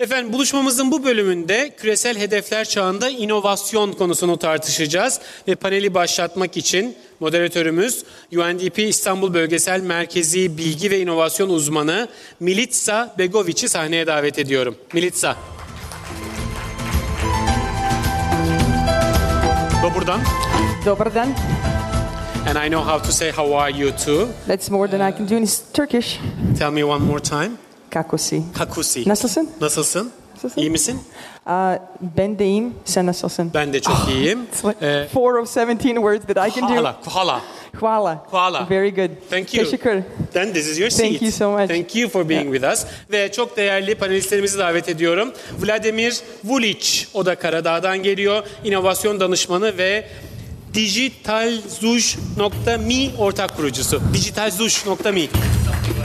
Efendim buluşmamızın bu bölümünde küresel hedefler çağında inovasyon konusunu tartışacağız ve paneli başlatmak için moderatörümüz UNDP İstanbul Bölgesel Merkezi Bilgi ve İnovasyon Uzmanı Militsa Begoviç'i sahneye davet ediyorum. Militsa. Doburdan. Dobar dan. And I know how to say how are you too. That's more than I can do in Turkish. Tell me one more time. Kakosi. Kakusi. Nasılsın? Nasılsın? Nasılsın? İyi misin? Uh, ben de iyiyim. Sen nasılsın? Ben de çok iyiyim. It's like Ee, four of 17 words that I can do. Kuala, kuala. Hvala. Hvala. Very good. Thank you. Teşekkür. Then this is your seat. Thank you so much. Thank you for being with us. Ve çok değerli panelistlerimizi davet ediyorum. Vladimir Vulic, o da Karadağ'dan geliyor. İnovasyon danışmanı ve digitalzuj.me ortak kurucusu. digitalzuj.me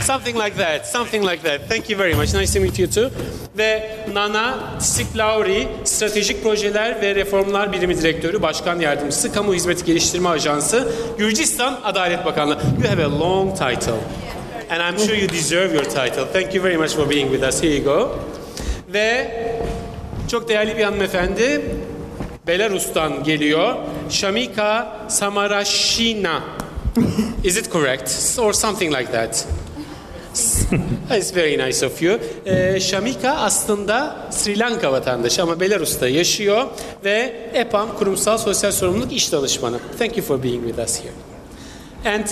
Something like that, something like that. Thank you very much. Nice to meet you too. Ve Nana Siklauri, Stratejik Projeler ve Reformlar Birimi Direktörü, Başkan Yardımcısı, Kamu Hizmeti Geliştirme Ajansı, Gürcistan Adalet Bakanlığı. You have a long title. And I'm sure you deserve your title. Thank you very much for being with us. Here you go. Ve çok değerli bir hanımefendi Belarus'tan geliyor. Shamika Samarashina. Is it correct? Or something like that? It's very nice of you. Ee, Shamika aslında Sri Lanka vatandaşı ama Belarus'ta yaşıyor ve EPAM Kurumsal Sosyal Sorumluluk İş Danışmanı. Thank you for being with us here. And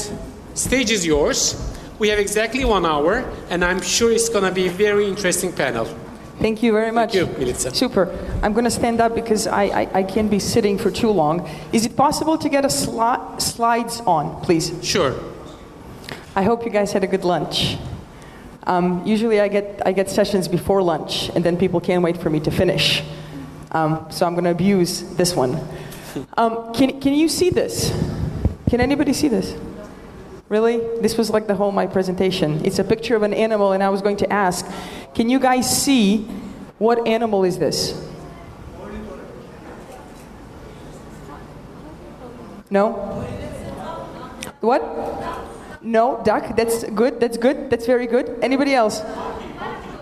stage is yours. We have exactly one hour and I'm sure it's going to be a very interesting panel. Thank you very much. Thank you, Milica. Super. I'm going to stand up because I, I, I can't be sitting for too long. Is it possible to get a sli- slides on, please? Sure. I hope you guys had a good lunch. Um, usually I get, I get sessions before lunch, and then people can't wait for me to finish. Um, so I'm going to abuse this one. Um, can, can you see this? Can anybody see this? Really? This was like the whole my presentation. It's a picture of an animal, and I was going to ask, can you guys see what animal is this? No? What? No, duck. That's good. That's good. That's very good. Anybody else?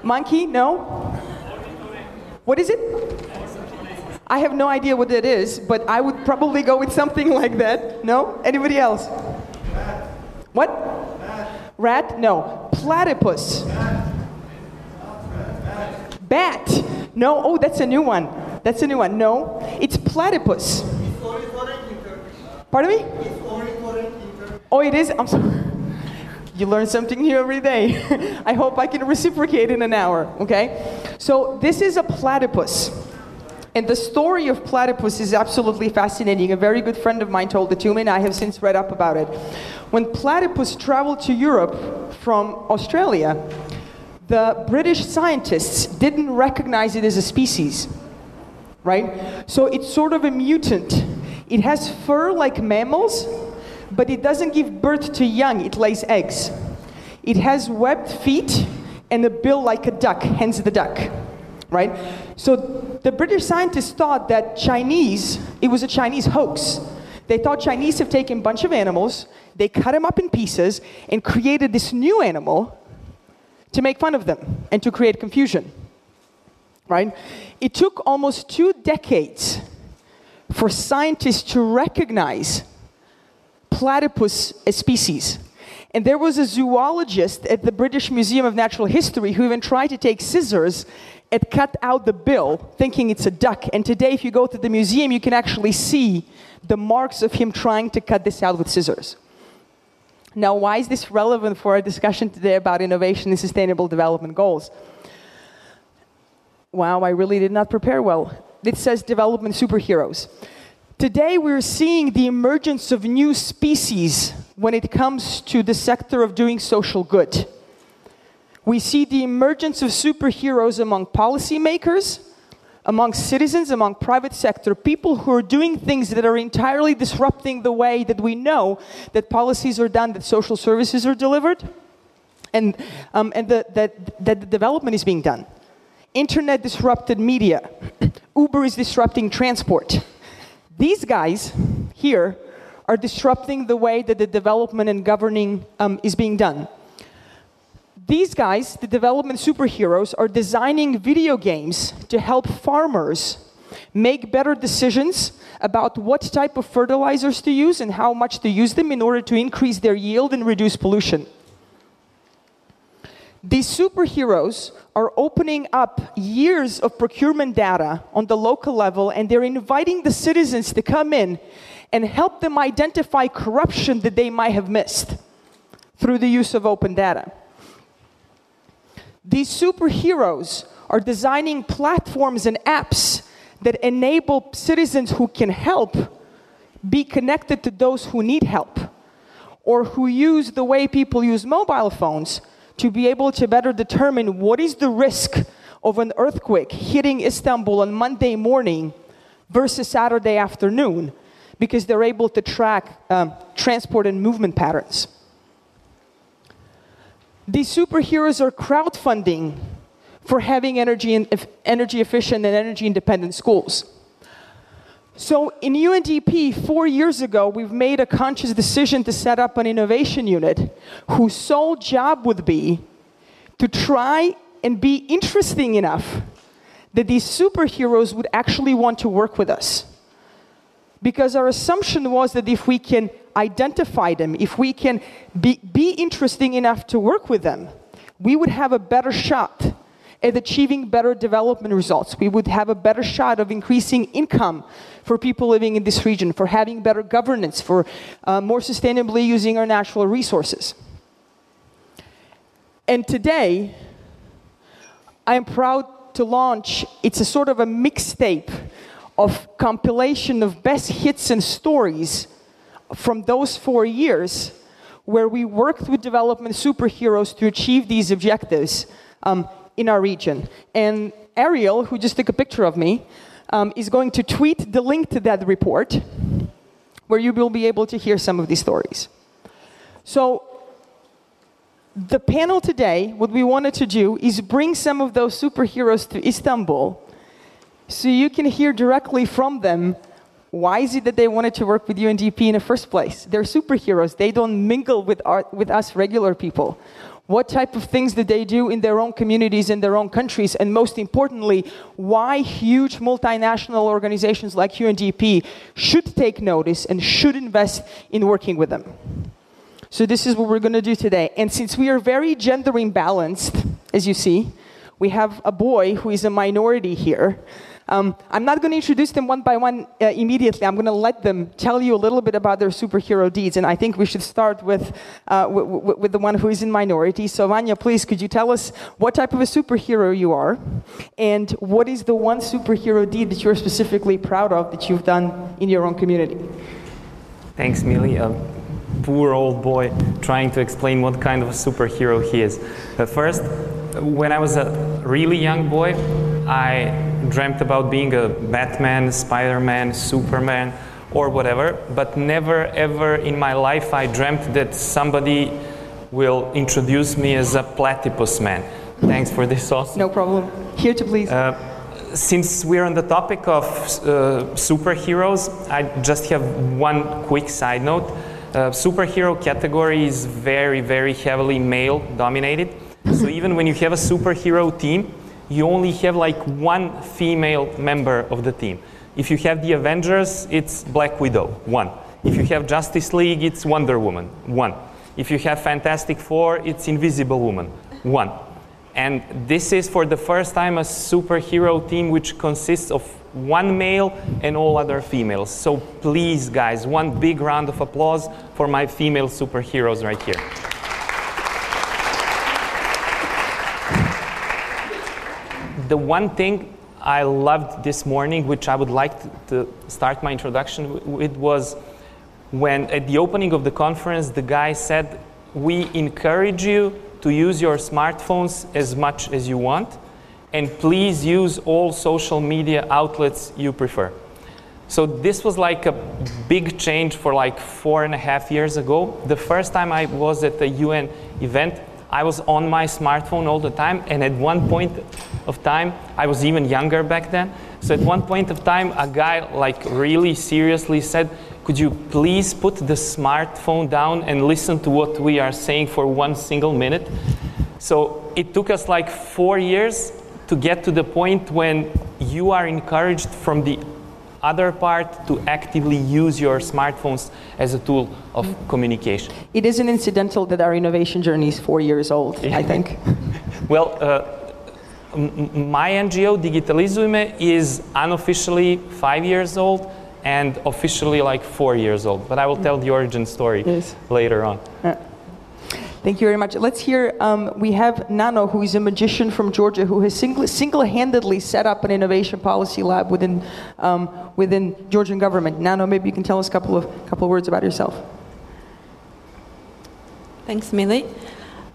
Monkey? No. What is it? I have no idea what that is, but I would probably go with something like that. No? Anybody else? What? Rat? No. Platypus. Bat? No. Oh, that's a new one. That's a new one. No. It's platypus. Pardon me? Oh, it is? I'm sorry. You learn something new every day. I hope I can reciprocate in an hour, okay? So, this is a platypus. And the story of platypus is absolutely fascinating. A very good friend of mine told it to me, and I have since read up about it. When platypus traveled to Europe from Australia, the British scientists didn't recognize it as a species, right? So, it's sort of a mutant. It has fur like mammals, but it doesn't give birth to young, it lays eggs. It has webbed feet and a bill like a duck, hence the duck, right? So the British scientists thought that Chinese, it was a Chinese hoax. They thought Chinese have taken a bunch of animals, they cut them up in pieces, and created this new animal to make fun of them and to create confusion, right? It took almost two decades for scientists to recognize platypus as species. And there was a zoologist at the British Museum of Natural History who even tried to take scissors and cut out the bill, thinking it's a duck. And today, if you go to the museum, you can actually see the marks of him trying to cut this out with scissors. Now, why is this relevant for our discussion today about innovation and sustainable development goals? Wow, I really did not prepare well. It says development superheroes. Today, we're seeing the emergence of new species when it comes to the sector of doing social good. We see the emergence of superheroes among policymakers, among citizens, among private sector, people who are doing things that are entirely disrupting the way that we know that policies are done, that social services are delivered, and, um, and the, that, that the development is being done. Internet disrupted media. Uber is disrupting transport. These guys here are disrupting the way that the development and governing um, is being done. These guys, the development superheroes, are designing video games to help farmers make better decisions about what type of fertilizers to use and how much to use them in order to increase their yield and reduce pollution. These superheroes are opening up years of procurement data on the local level and they're inviting the citizens to come in and help them identify corruption that they might have missed through the use of open data. These superheroes are designing platforms and apps that enable citizens who can help be connected to those who need help or who use the way people use mobile phones to be able to better determine what is the risk of an earthquake hitting Istanbul on Monday morning versus Saturday afternoon because they're able to track um, transport and movement patterns. These superheroes are crowdfunding for having energy, in, energy efficient and energy independent schools. So in UNDP, four years ago, we've made a conscious decision to set up an innovation unit whose sole job would be to try and be interesting enough that these superheroes would actually want to work with us. Because our assumption was that if we can identify them, if we can be, be interesting enough to work with them, we would have a better shot at achieving better development results. We would have a better shot of increasing income for people living in this region, for having better governance, for uh, more sustainably using our natural resources. And today, I am proud to launch, it's a sort of a mixtape of compilation of best hits and stories from those four years where we worked with development superheroes to achieve these objectives um, in our region. And Ariel, who just took a picture of me, um, is going to tweet the link to that report where you will be able to hear some of these stories. So, the panel today, what we wanted to do is bring some of those superheroes to Istanbul so you can hear directly from them why is it that they wanted to work with UNDP in the first place? They're superheroes. They don't mingle with, our, with us regular people. What type of things did they do in their own communities, in their own countries? And most importantly, why huge multinational organizations like UNDP should take notice and should invest in working with them. So, this is what we're going to do today. And since we are very gender imbalanced, as you see, we have a boy who is a minority here. Um, I'm not going to introduce them one by one uh, immediately. I'm going to let them tell you a little bit about their superhero deeds. And I think we should start with, uh, with the one who is in minority. So, Vanya, please, could you tell us what type of a superhero you are? And what is the one superhero deed that you're specifically proud of that you've done in your own community? Thanks, Mili. A poor old boy trying to explain what kind of a superhero he is. But first, when I was a really young boy, I dreamt about being a Batman, Spider Man, Superman, or whatever, but never ever in my life I dreamt that somebody will introduce me as a platypus man. Thanks for this also. No problem. Here to please. Uh, since we're on the topic of uh, superheroes, I just have one quick side note. Uh, superhero category is very, very heavily male dominated. so even when you have a superhero team, you only have like one female member of the team. If you have the Avengers, it's Black Widow, one. If you have Justice League, it's Wonder Woman, one. If you have Fantastic Four, it's Invisible Woman, one. And this is for the first time a superhero team which consists of one male and all other females. So please, guys, one big round of applause for my female superheroes right here. The one thing I loved this morning, which I would like to, start my introduction with, was when at the opening of the conference, the guy said, We encourage you to use your smartphones as much as you want, and please use all social media outlets you prefer. So this was like a big change for like four and a half years ago. The first time I was at the UN event, I was on my smartphone all the time, and at one point of time, I was even younger back then. So at one point of time, a guy like really seriously said, "Could you please put the smartphone down and listen to what we are saying for one single minute?" So it took us like four years to get to the point when you are encouraged from the other part to actively use your smartphones as a tool of communication. It isn't incidental that our innovation journey is four years old, I think. Well, uh, my NGO, Digitalizujme, is unofficially five years old and officially like four years old. But I will tell the origin story Yes. later on. Thank you very much. Let's hear. Um, we have Nano, who is a magician from Georgia, who has single, single-handedly set up an innovation policy lab within um, within Georgian government. Nano, maybe you can tell us a couple of couple of words about yourself. Thanks, Millie.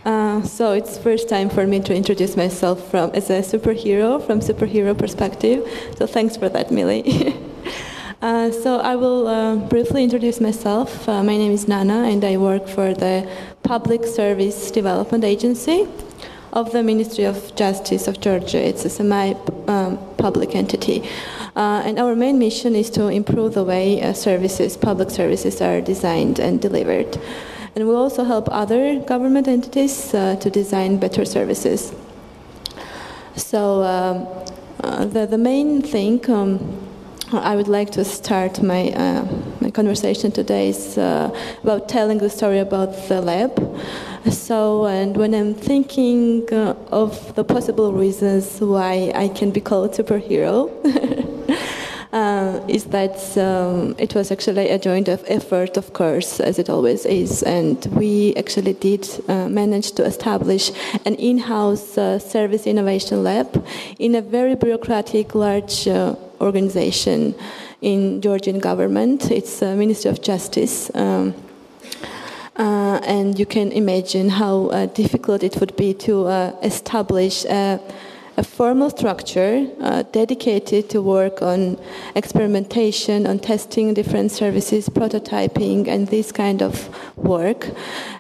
Uh, so it's first time for me to introduce myself from as a superhero from superhero perspective. So thanks for that, Millie. uh, so I will uh, briefly introduce myself. Uh, my name is Nana, and I work for the Public Service Development Agency of the Ministry of Justice of Georgia. It's a semi-public entity. Uh, and our main mission is to improve the way services, public services, are designed and delivered. And we also help other government entities uh, to design better services. So um, uh, the, the main thing um, I would like to start my, uh, my conversation today is uh, about telling the story about the lab. So, and when I'm thinking uh, of the possible reasons why I can be called superhero, uh, is that um, it was actually a joint effort, of course, as it always is, and we actually did uh, manage to establish an in-house uh, service innovation lab in a very bureaucratic, large uh, organization in Georgian government. It's the Ministry of Justice. Um, uh, and you can imagine how uh, difficult it would be to uh, establish a, a, formal structure uh, dedicated to work on experimentation, on testing different services, prototyping, and this kind of work.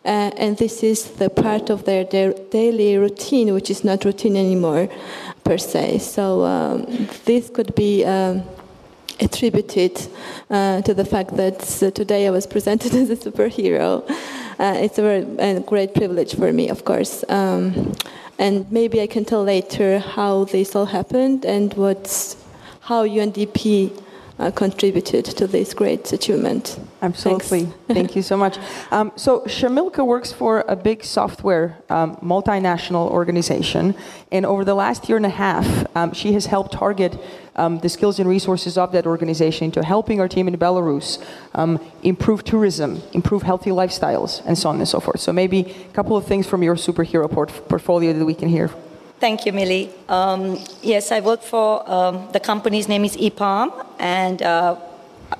Uh, and this is the part of their, daily routine, which is not routine anymore, per se. So um, this could be. Um, attributed uh, to the fact that uh, today I was presented as a superhero. Uh, it's a, very, a great privilege for me, of course. Um, and maybe I can tell later how this all happened and what's, how UNDP uh, contributed to this great achievement. Absolutely. Thank you so much. Um, so Shamilka works for a big software um, multinational organization, and over the last year and a half, um, she has helped target um, the skills and resources of that organization into helping our team in Belarus um, improve tourism, improve healthy lifestyles, and so on and so forth. So maybe a couple of things from your superhero port- portfolio that we can hear. Thank you, Millie. Um, yes, I work for um, the company's name is EPAM, and uh,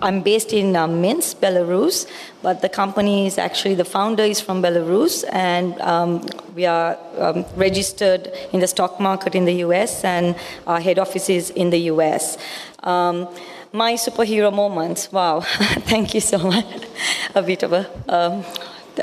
I'm based in uh, Minsk, Belarus. But the company is actually the founder is from Belarus, and um, we are um, registered in the stock market in the U.S. and our head office is in the U.S. Um, my superhero moments. Wow, thank you so much. a bit of a um,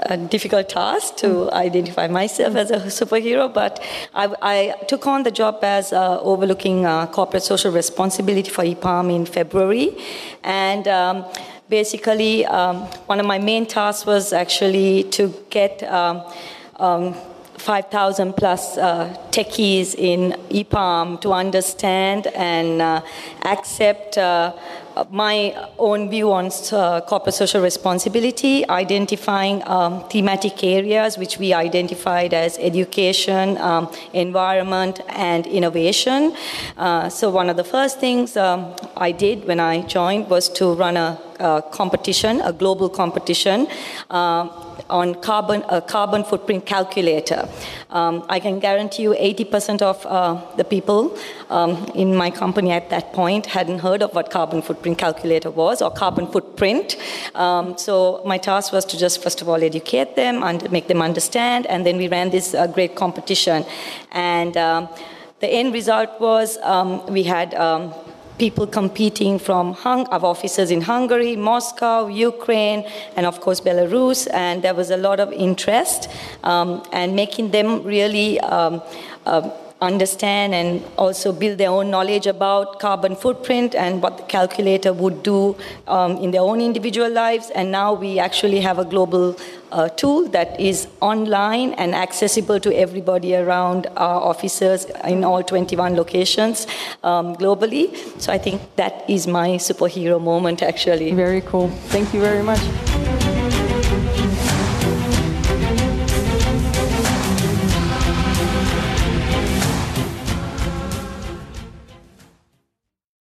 a difficult task to identify myself as a superhero, but I, I took on the job as uh, overlooking uh, corporate social responsibility for EPAM in February. And um, basically, um, one of my main tasks was actually to get um, um 5,000 plus uh, techies in EPAM to understand and uh, accept uh, my own view on uh, corporate social responsibility, identifying um, thematic areas which we identified as education, um, environment, and innovation. Uh, so, one of the first things um, I did when I joined was to run a, competition, a global competition. Uh, on carbon, a carbon footprint calculator. Um, I can guarantee you 80% of uh, the people um, in my company at that point hadn't heard of what carbon footprint calculator was or carbon footprint. Um, so my task was to just first of all educate them and make them understand, and then we ran this uh, great competition. And um, the end result was um, we had um, people competing from hung- offices in Hungary, Moscow, Ukraine, and of course Belarus. And there was a lot of interest um, and making them really. Um, uh, understand and also build their own knowledge about carbon footprint and what the calculator would do um, in their own individual lives. And now we actually have a global uh, tool that is online and accessible to everybody around our officers in all 21 locations um, globally. So I think that is my superhero moment, actually. Very cool. Thank you very much.